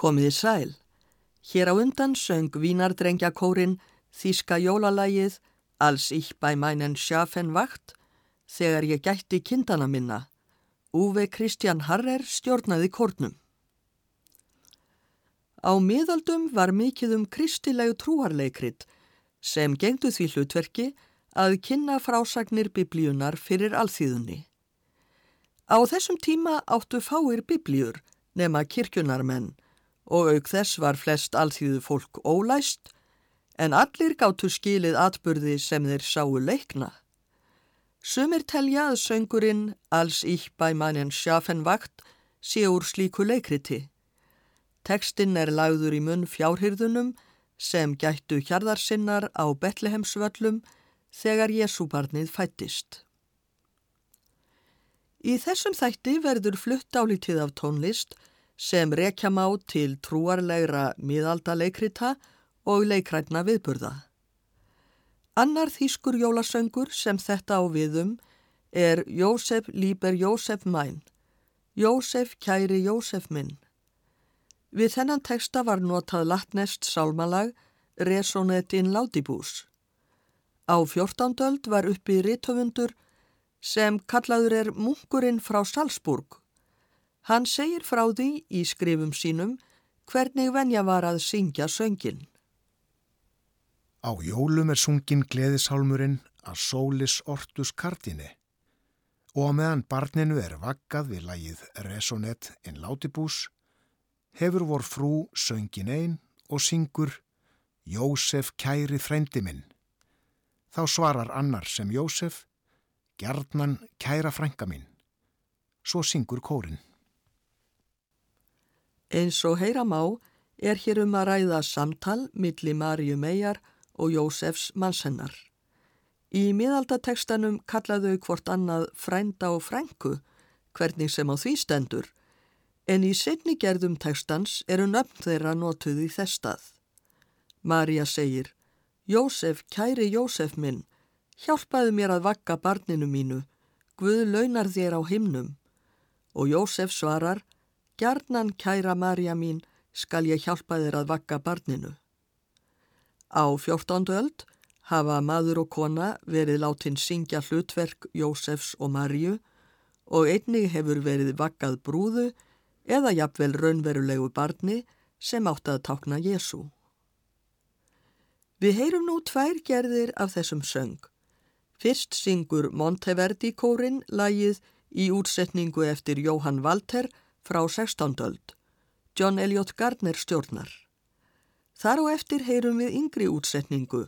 Komiði sæl. Hér á undan söng Vínardrengjakórin Þíska jólalægið Als ich bei meinen Schafen wacht þegar ég gætti kindana minna. Uwe Kristjan Harrer stjórnaði kórnum. Á miðaldum var mikið um kristilegu trúarleikrit sem gengdu því hlutverki að kynna frásagnir biblíunar fyrir alþýðunni. Á þessum tíma áttu fáir biblíur nema kirkjunarmenn og auk þess var flest alþýðu fólk ólæst en allir gáttu skilið atburði sem þeir sáu leikna. Sumir telja að söngurinn Als ich bei meinen Schafen wacht sé úr slíku leikriti. Tekstinn er lagður í munn fjárhyrðunum sem gættu hjarðarsinnar á Betlehemsvöllum þegar Jésúbarnið fættist. Í þessum þætti verður flutt álítið af tónlist sem rekja má til trúarlegra miðaldalegrita og leikrætna viðburða. Annar þýskur jólasöngur sem þetta á viðum er Jósef líber Jósef mæn, Jósef kæri Jósef minn. Við þennan teksta var notað latnest sálmalag Resonet in Laudibus. Á fjórtándöld var uppi rítöfundur sem kallaður er munkurinn frá Salzburg. Hann segir frá því í skrifum sínum hvernig venja var að syngja söngin. Á jólum er sungin gleðisálmurinn að sólis ortus kardini og meðan barninu er vaggað við lagið Resonet in Laudibus hefur vor frú söngin einn og syngur Jósef kæri frendi minn. Þá svarar annar sem Jósef, gerðnan kæra frænka mín. Svo syngur kórin. Eins og heyra má er hér um að ræða samtal milli Maríu Megar og Jósefs mannshennar. Í miðaldatekstanum kallaðu hvort annað frænda og frænku, hvernig sem á því stendur, en í setni gerðum tekstans eru nöfn þeirra notuð í þess stað. Maríja segir, Jósef, kæri Jósef minn, hjálpaðu mér að vakka barninu mínu, Guð launar þér á himnum. Og Jósef svarar, Gjarnan kæra Marja mín, skal ég hjálpa þér að vakka barninu. Á fjórtándu öld hafa maður og kona verið látin syngja hlutverk Jósefs og Marju og einnig hefur verið vakkað brúðu eða jafnvel raunverulegu barni sem átt að tákna Jésu. Við heyrum nú tvær gerðir af þessum söng. Fyrst syngur Monteverdi kórin lagið í útsetningu eftir Jóhann Walter frá 16. öld. John Elliot Gardner stjórnar. Þar og eftir heyrum við yngri útsetningu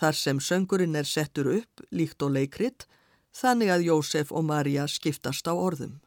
þar sem söngurinn er settur upp líkt og leikrit þannig að Jósef og Marja skiptast á orðum.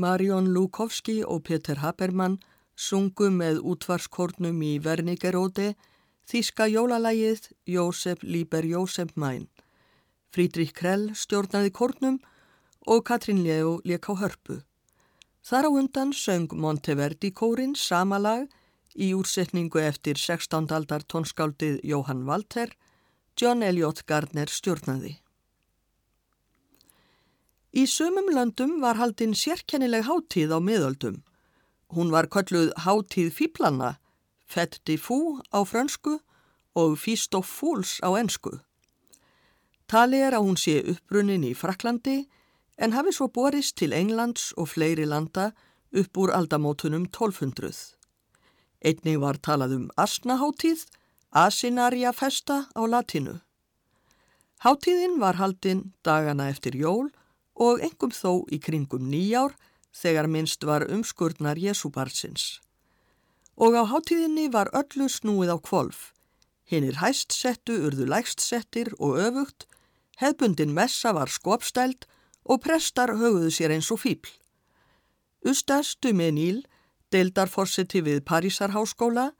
Marjón Lukovski og Peter Habermann sungu með útvarskórnum í Vernigeróti þíska jólalægið Jósef Líber Jósef Mæn. Frídrik Krell stjórnaði kórnum og Katrín Leo lék á hörpu. Þar á undan söng Monteverdi kórin sama lag í úrsetningu eftir 16. aldar tónskáldið Jóhann Walter, John Elliot Gardner stjórnaði. Í sömum löndum var haldinn sérkennileg hátíð á miðöldum. Hún var kölluð hátíð fýblanna, fett di fú á frönsku og físt of fúls á ensku. Tali er að hún sé uppbrunnin í Fraklandi en hafi svo borist til Englands og fleiri landa upp úr aldamótunum 1200. Einnig var talað um asnaháttíð, asinaria festa á latinu. Háttíðin var haldinn dagana eftir jól og engum þó í kringum nýjár þegar minnst var umskurnar Jésúbarsins. Og á hátíðinni var öllu snúið á kvolf. Hinnir hæst settu urðu lægst settir og öfugt, hefbundin messa var skopstæld og prestar höguðu sér eins og fíbl. Ustas Dumenil, deildarforsiti við Parísarháskóla,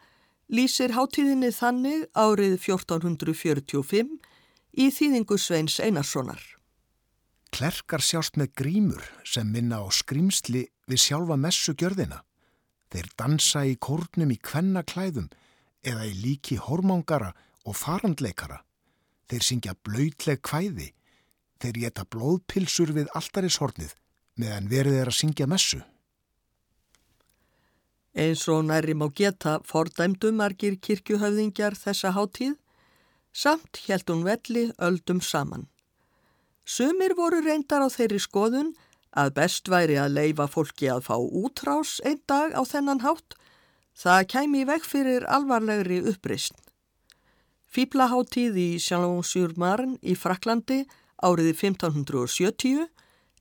lýsir hátíðinni þannig árið 1445 í þýðingu Sveins Einarssonar. Klerkar sjást með grímur sem minna á skrimsli við sjálfa messugjörðina. Þeir dansa í kórnum í kvennaklæðum eða í líki hormongara og farandleikara. Þeir syngja blöytleg kvæði. Þeir geta blóðpilsur við alltarishornið meðan verið er að syngja messu. Eins og næri má geta fordæmdumargir kirkjuhöfðingjar þessa háttíð, samt held hún velli öldum saman. Sumir voru reyndar á þeirri skoðun að best væri að leifa fólki að fá útrás einn dag á þennan hátt, það kæmi vekk fyrir alvarlegri upprist. Fýblaháttíð í Chalon-sur-Marne í Fraklandi árið 1570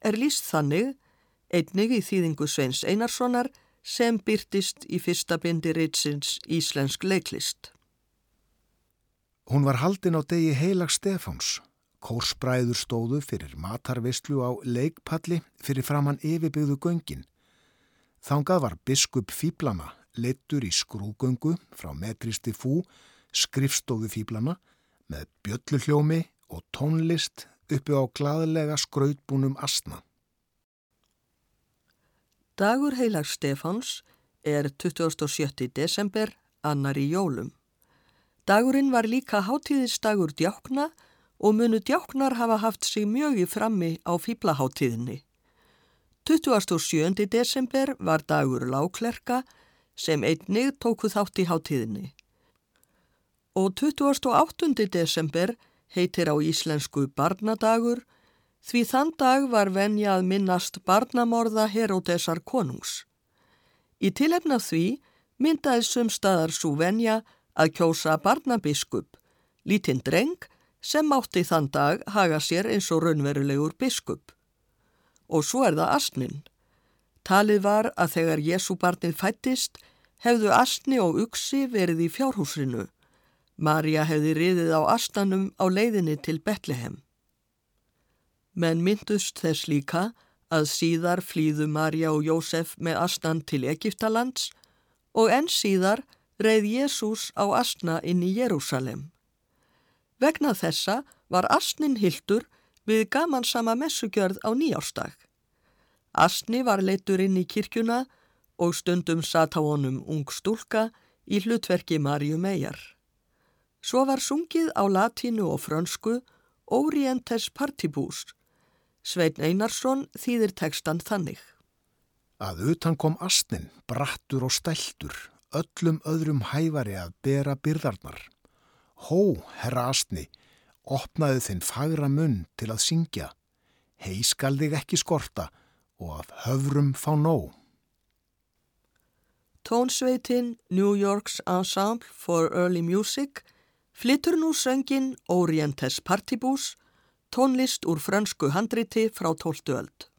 er líst þannig, einnig í þýðingu Sveins Einarssonar, sem byrtist í fyrsta bindi reytsins Íslensk leiklist. Hún var haldin á degi heilag Stefáns Kórsbræður stóðu fyrir matarvistlu á leikpalli fyrir framann yfirbyggðu göngin. Þangað var biskup Fýblana leittur í skrúgöngu frá metristi fú, skrifstóðu Fýblana með bjölluhljómi og tónlist uppi á glaðlega skrautbúnum asna. Dagur heilag Stefáns er 27. desember annar í jólum. Dagurinn var líka hátíðistagur djákna og munu djáknar hafa haft sig mjög í frammi á fýblaháttíðinni. 27. desember var dagur láklerka sem einnig tóku þátt í háttíðinni. Og 28. desember heitir á íslensku barnadagur því þann dag var venja að minnast barnamorða Heródesar konungs. Í tilefna því myndaði sumstaðar svo venja að kjósa barnabiskup, lítinn dreng sem átti þann dag haga sér eins og raunverulegur biskup. Og svo er það astnin. Talið var að þegar Jésúbarnið fættist hefðu astni og uksi verið í fjárhúsinu. Marja hefði riðið á astanum á leiðinni til Betlehem. Menn myndust þess líka að síðar flýðu Marja og Jósef með astan til Egiptalands og enn síðar reið Jésús á astna inn í Jérúsalem. Vegna þessa var Astnin Hildur við gamansama messugjörð á nýjárstag. Astni var leitur inn í kirkjuna og stundum satt á honum ung stúlka í hlutverki Marju Mejar. Svo var sungið á latínu og frönsku Orientes Partibus. Svein Einarsson þýðir tekstan þannig. Að utan kom astnin, brattur og stæltur, öllum öðrum hæfari að bera byrðarnar. Hó, herra astni, opnaði þinn fagra munn til að syngja. Hei skal þig ekki skorta og af höfrum fá nóg. Tónsveitin New York's Ensemble for Early Music flytur nú söngin Orientes Partibus, tónlist úr fransku handriti frá 12.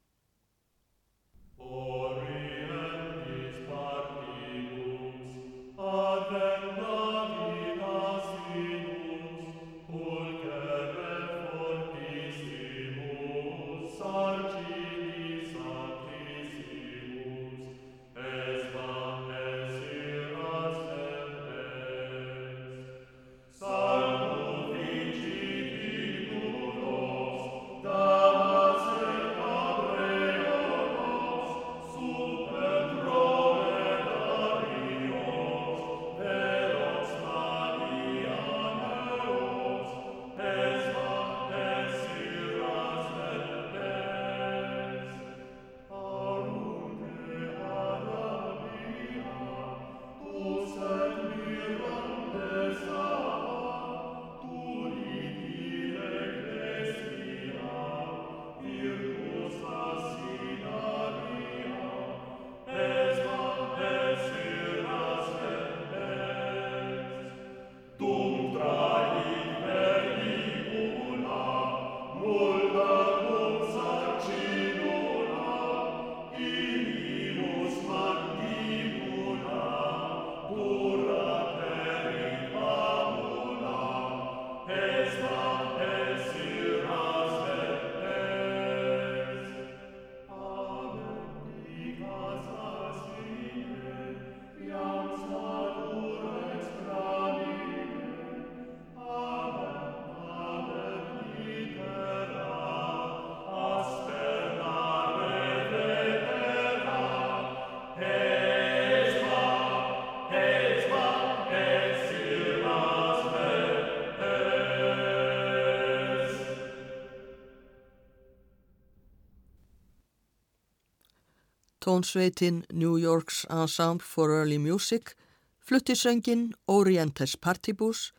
Tónsveitin New York's Ensemble for Early Music flutti söngin Orientes Partibus,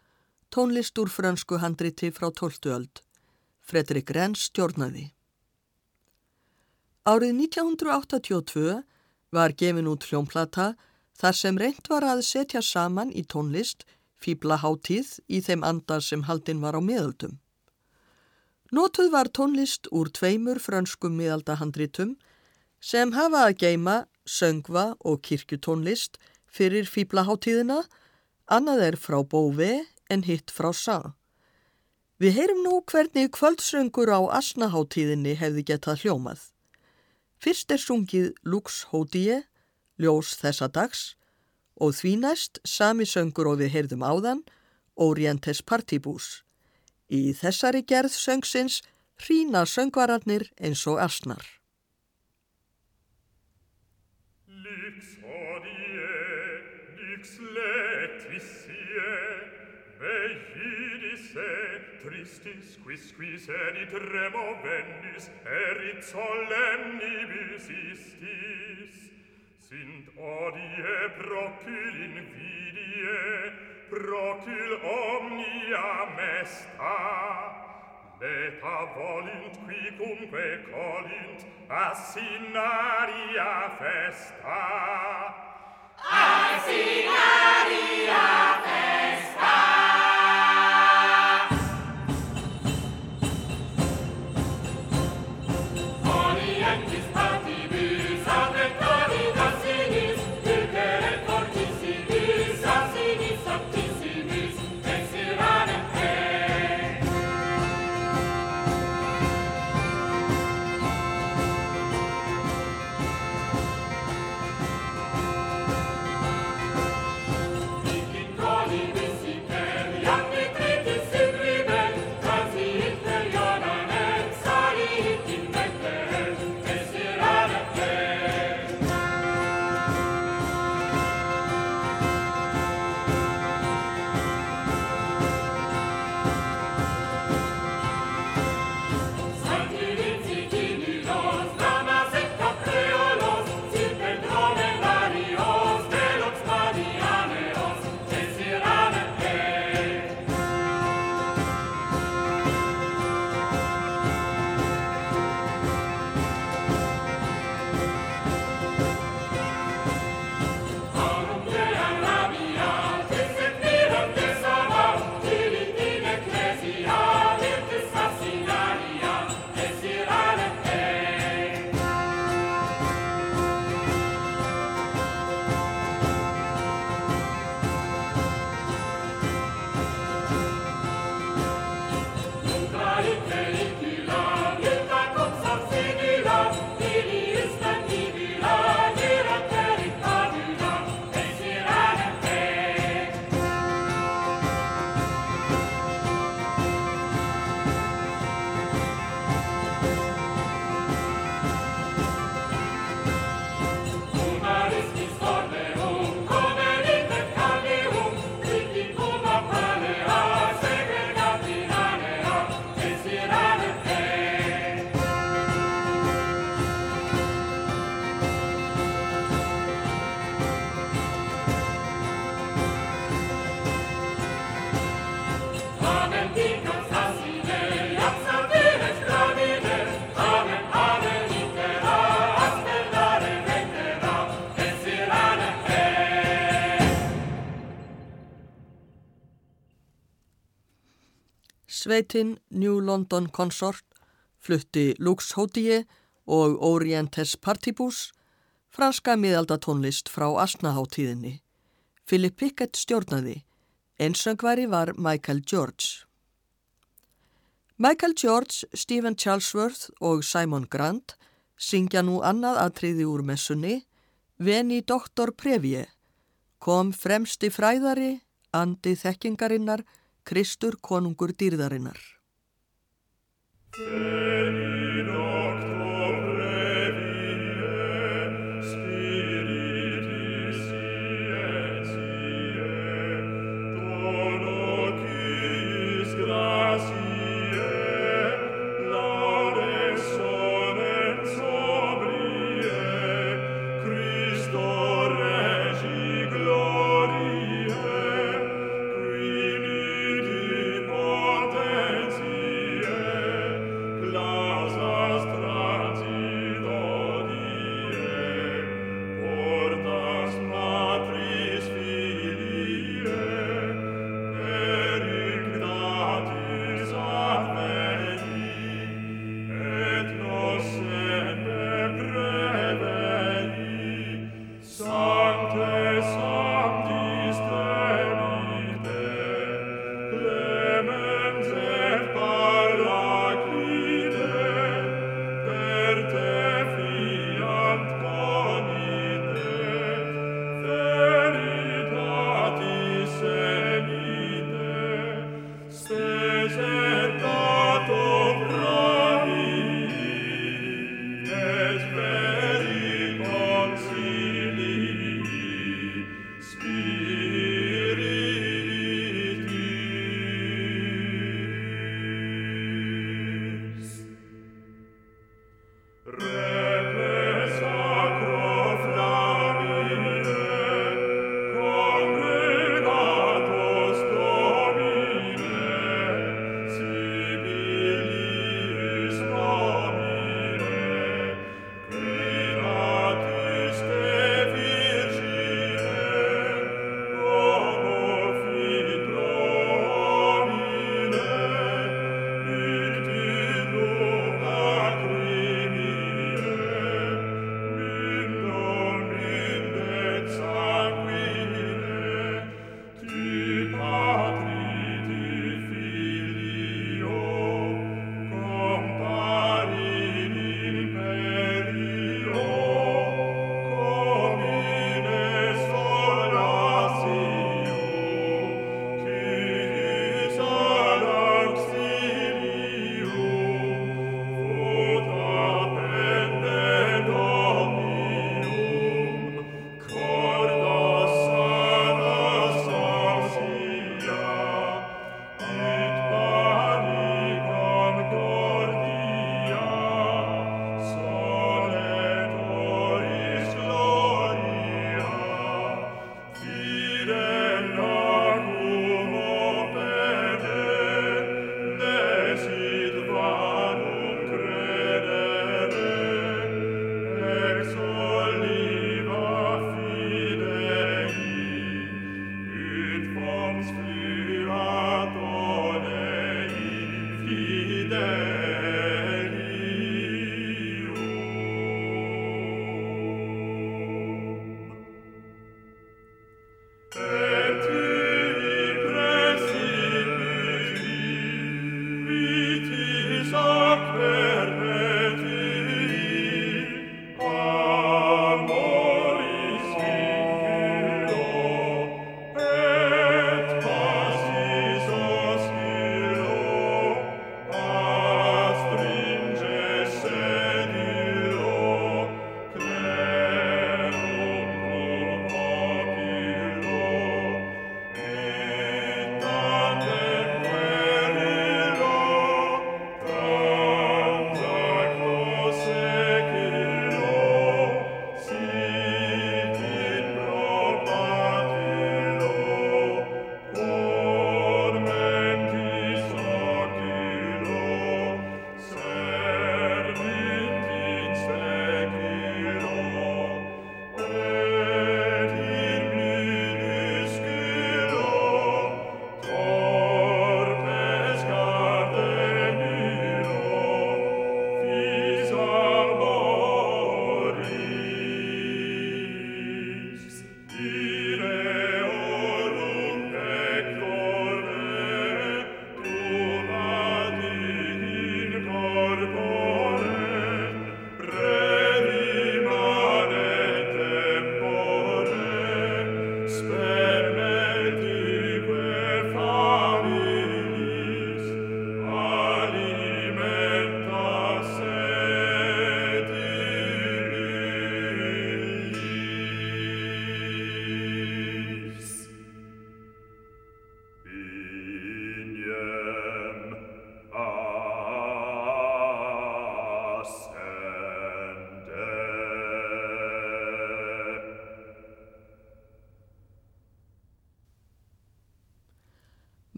tónlist úr fransku handriti frá 12. öld. Fredrik Renz stjórnaði. Árið 1982 var gefin út hljómplata þar sem reynd var að setja saman í tónlist fýbla hátíð í þeim andar sem haldinn var á miðaldum. Nótuð var tónlist úr tveimur franskum miðaldahandritum sem hafa að geima söngva og kirkjutónlist fyrir fýblaháttíðina, annað er frá bófi en hitt frá sá. Við heyrum nú hvernig kvöldsöngur á asnaháttíðinni hefði getað hljómað. Fyrst er sungið Lux Hóttíi, ljós þessa dags, og því næst sami söngur og við heyrðum áðan, Orientes Partibus. Í þessari gerð söngsins hrína söngvararnir eins og asnar. Nix letisie, Vegidisse, tristis quis quis erit removendis, erit solemnibus istis. Sint odie procul invidie, procul omnia mesta. Leta volint quicumque colint, assinaria festa. Assinaria festa Sveitin, New London Consort, flutti Lux Hottie og Orientes Partibus, franska miðaldatónlist frá Asnaháttíðinni. Philip Pickett stjórnaði, einsöngvari var Michael George. Michael George, Stephen Charlesworth og Simon Grant syngja nú annað aðtriði úr messunni, Veni Doktor Previe, kom fremsti fræðari, andi þekkingarinnar, Kristur konungur dýrðarinnar.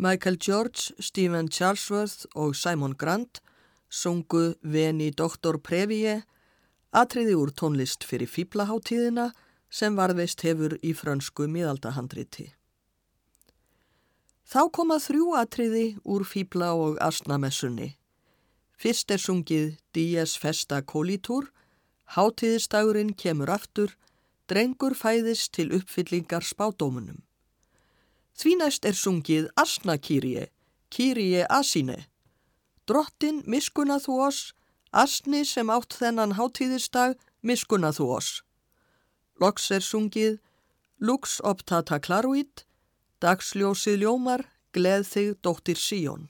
Michael George, Stephen Charlesworth og Simon Grant sungu Veni Dr. Previe, atriði úr tónlist fyrir fýblaháttíðina sem varðveist hefur í frönsku miðaldahandriti. Þá koma þrjú atriði úr fýbla og asnamessunni. Fyrst er sungið Dies Festa Colitur, háttíðistagurinn kemur aftur, drengur fæðist til uppfyllingar spádómunum. Því næst er sungið Asna Kyrie, Kyrie Asine. Drottin miskunna þú oss, Asni sem átt þennan háttíðistag miskunna þú oss. Loks er sungið Lux optata claruit, dagsljósið ljómar, gleð þig dóttir Síón.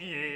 Yeah.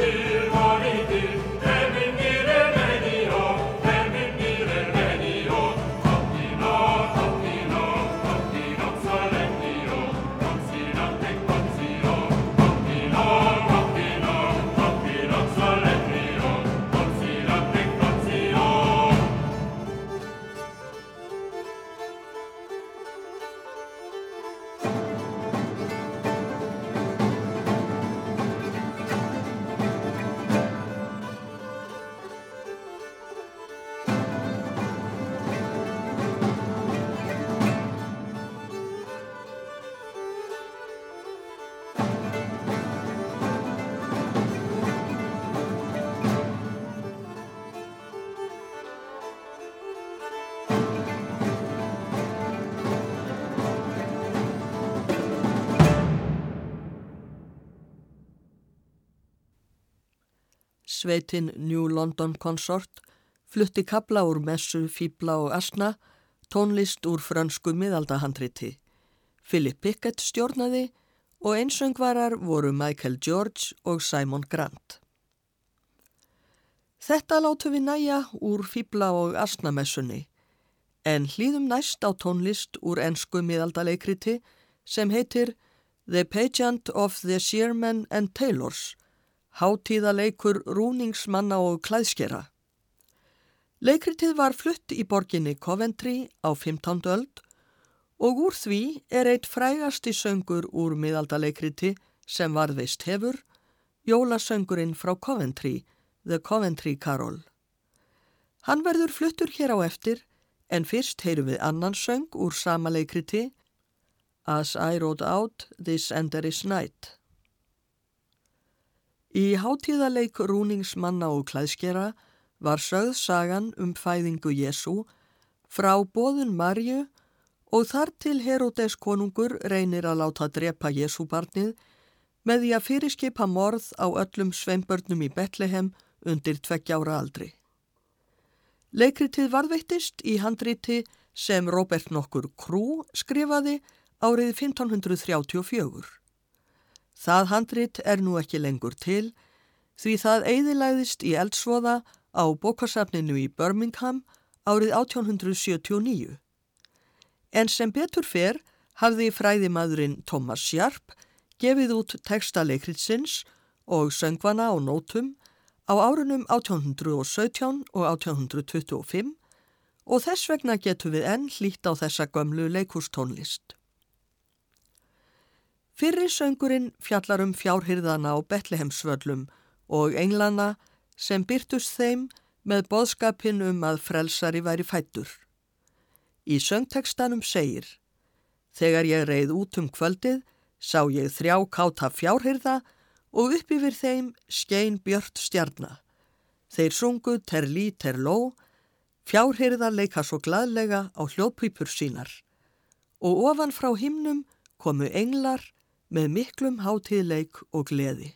Deus. Sveitin New London Consort, flutti kabla úr messu, fýbla og asna, tónlist úr frönsku miðaldahandriti. Philip Pickett stjórnaði og einsöngvarar voru Michael George og Simon Grant. Þetta látu við næja úr fýbla og asnamessunni, en hlýðum næst á tónlist úr ensku miðaldaleikriti sem heitir The Pageant of the Shearmen and Tailors, hátíðaleikur rúningsmanna og klæðskera. Leikritið var flutt í borginni Coventry á 15. öld og úr því er eitt frægasti söngur úr miðaldalekriti sem varðveist hefur, jólasöngurinn frá Coventry, The Coventry Carol. Hann verður fluttur hér á eftir en fyrst heyrum við annan söng úr sama leikriti, As I Rode Out This Enderis Night. Í hátíðaleik rúningsmanna og klæðskera var sögð sagan um fæðingu Jésu frá bóðun Marju og þar til Herodes konungur reynir að láta drepa Jésu barnið með því að fyrirskipa morð á öllum sveimbörnum í Betlehem undir tveggjára aldri. Leikritið varðveittist í handriti sem Robert nokkur Krú skrifaði árið 1534. Það handrit er nú ekki lengur til því það eiðilæðist í eldsvoða á bókasafninu í Birmingham árið 1879. En sem betur fer hafði fræðimadurinn Thomas Sharp gefið út textaleikriðsins og söngvana á nótum á árunum 1817 og 1825 og þess vegna getum við enn hlýtt á þessa gömlu leikústónlist. Fyrri söngurinn fjallar um fjárhyrðana á Betlehemsvöllum og englana sem byrtust þeim með boðskapin um að frelsari væri fættur. Í söngtekstanum segir Þegar ég reið út um kvöldið sá ég þrjá káta fjárhyrða og upp yfir þeim skein björt stjarnar. Þeir sungu terlí terló, fjárhyrða leika svo gladlega á hljóðpýpur sínar og ofan frá himnum komu englar með miklum hátíðleik og gleði.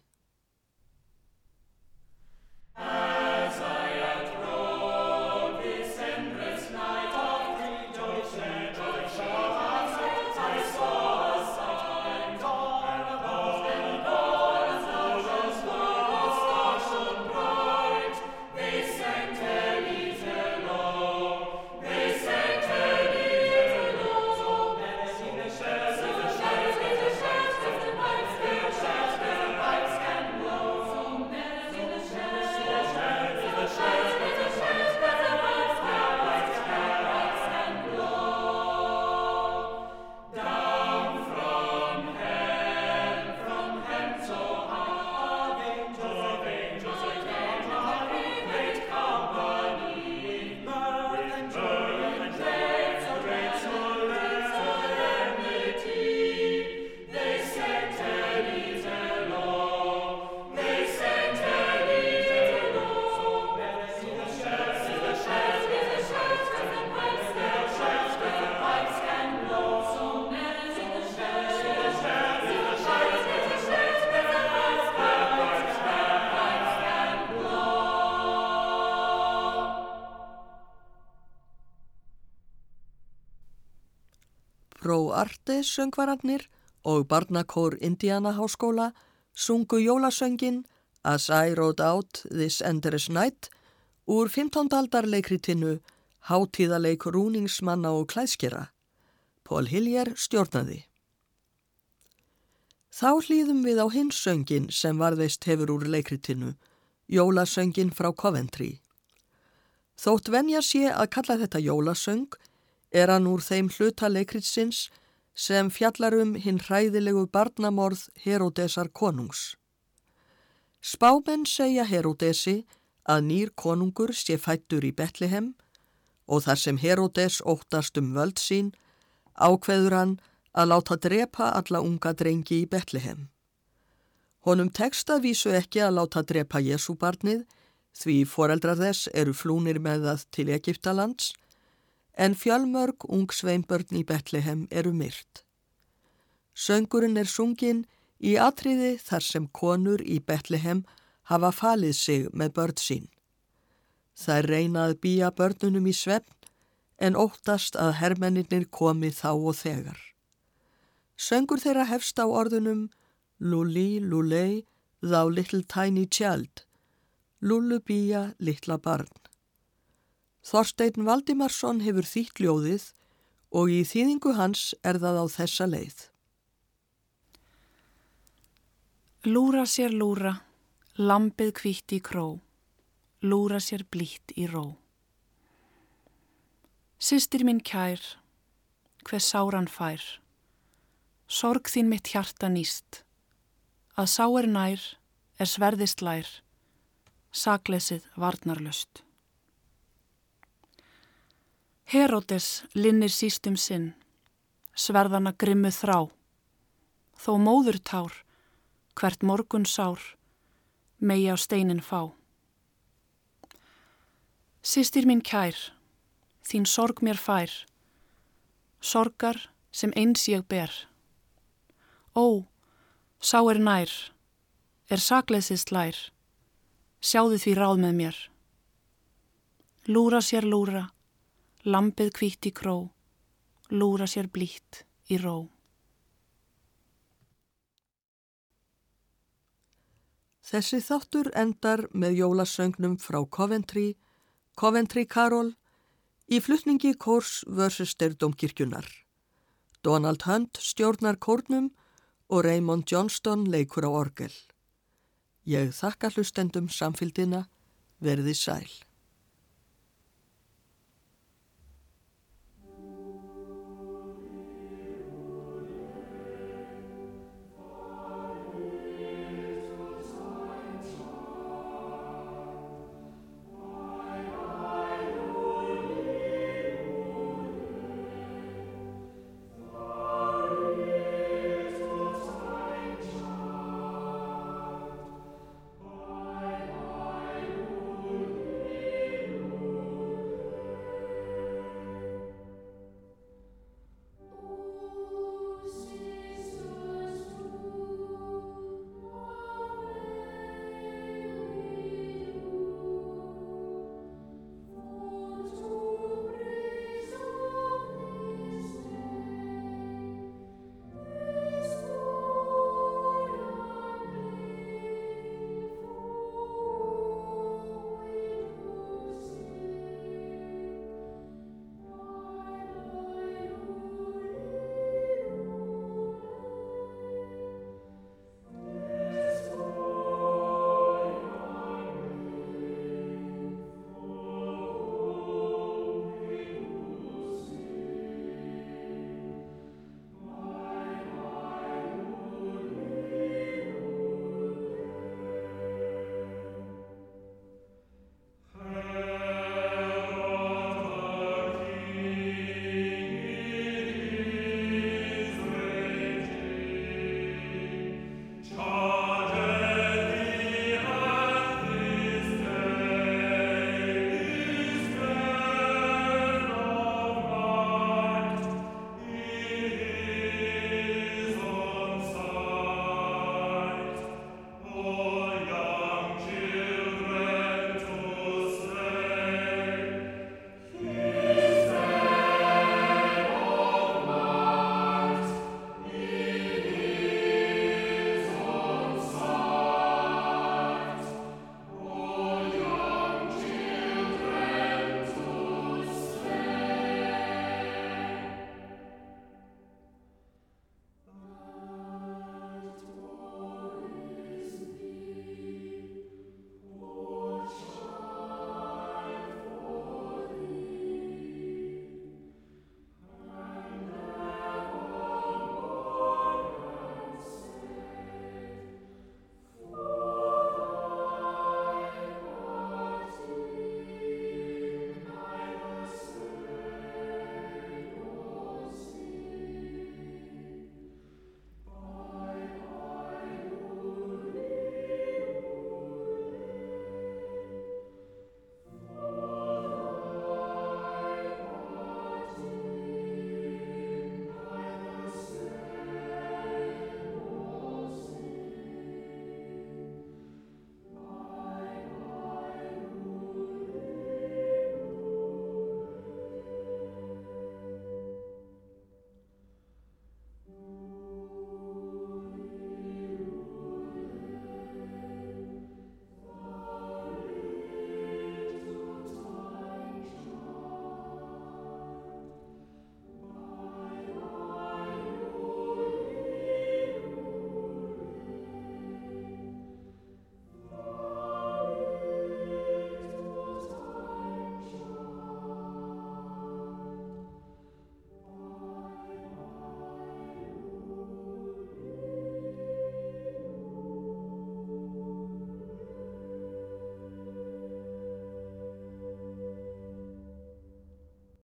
Arte söngvararnir og barnakór Indianaháskóla sungu jólasöngin As I Rode Out This Endless Night úr 15. aldar leikritinu Háttíðaleik rúningsmanna og klæðskera. Pól Hiljer stjórnaði. Þá hlýðum við á hins söngin sem varðveist hefur úr leikritinu, jólasöngin frá Coventry. Þótt venja sé að kalla þetta jólasöng er hann úr þeim hluta leikritsins sem fjallar um hinn hræðilegu barnamorð Herodesar konungs. Spámenn segja Herodesi að nýr konungur sé fættur í Betlehem og þar sem Herodes óttast um völd sín ákveður hann að láta drepa alla unga drengi í Betlehem. Honum teksta vísu ekki að láta drepa Jésúbarnið því foreldrar þess eru flúnir með það til Egiptalands en fjálmörg ung sveinbörn í Betlehem eru myrt. Söngurinn er sungin í atriði þar sem konur í Betlehem hafa falið sig með börn sín. Það reyna að býja börnunum í svefn en óttast að hermenninir komi þá og þegar. Söngur þeirra hefst á orðunum Luli, lulei, thou little tiny child, lullubíja, litla barn. Þorstein Valdimarsson hefur þýtt ljóðið og í þýðingu hans er það á þessa leið. Lúra sér lúra, lampið kvítt í kró, lúra sér blítt í ró. Sistir minn kær, hver sáran fær, sorg þín mitt hjarta nýst, að sá er nær, er sverðist lær, sakleysið varnarlust. Herodes linnir sístum sinn, sverðana grimmu þrá, þó móður tár, hvert morgun sár, megi á steinin fá. Sistir mín kær, þín sorg mér fær, sorgar sem eins ég ber. Ó, sá er nær, er sakleisist lær, sjáðu því ráð með mér. Lúra sér lúra, lampið kvítt í kró, lúra sér blítt í ró. Þessi þáttur endar með jólasöngnum frá Coventry, Coventry Carol, í flutningi Kórs vörsester domkirkjunar. Donald Hunt stjórnar kórnum og Raymond Johnston leikur á orgel. Ég þakka hlustendum samfélgina, verði sæl.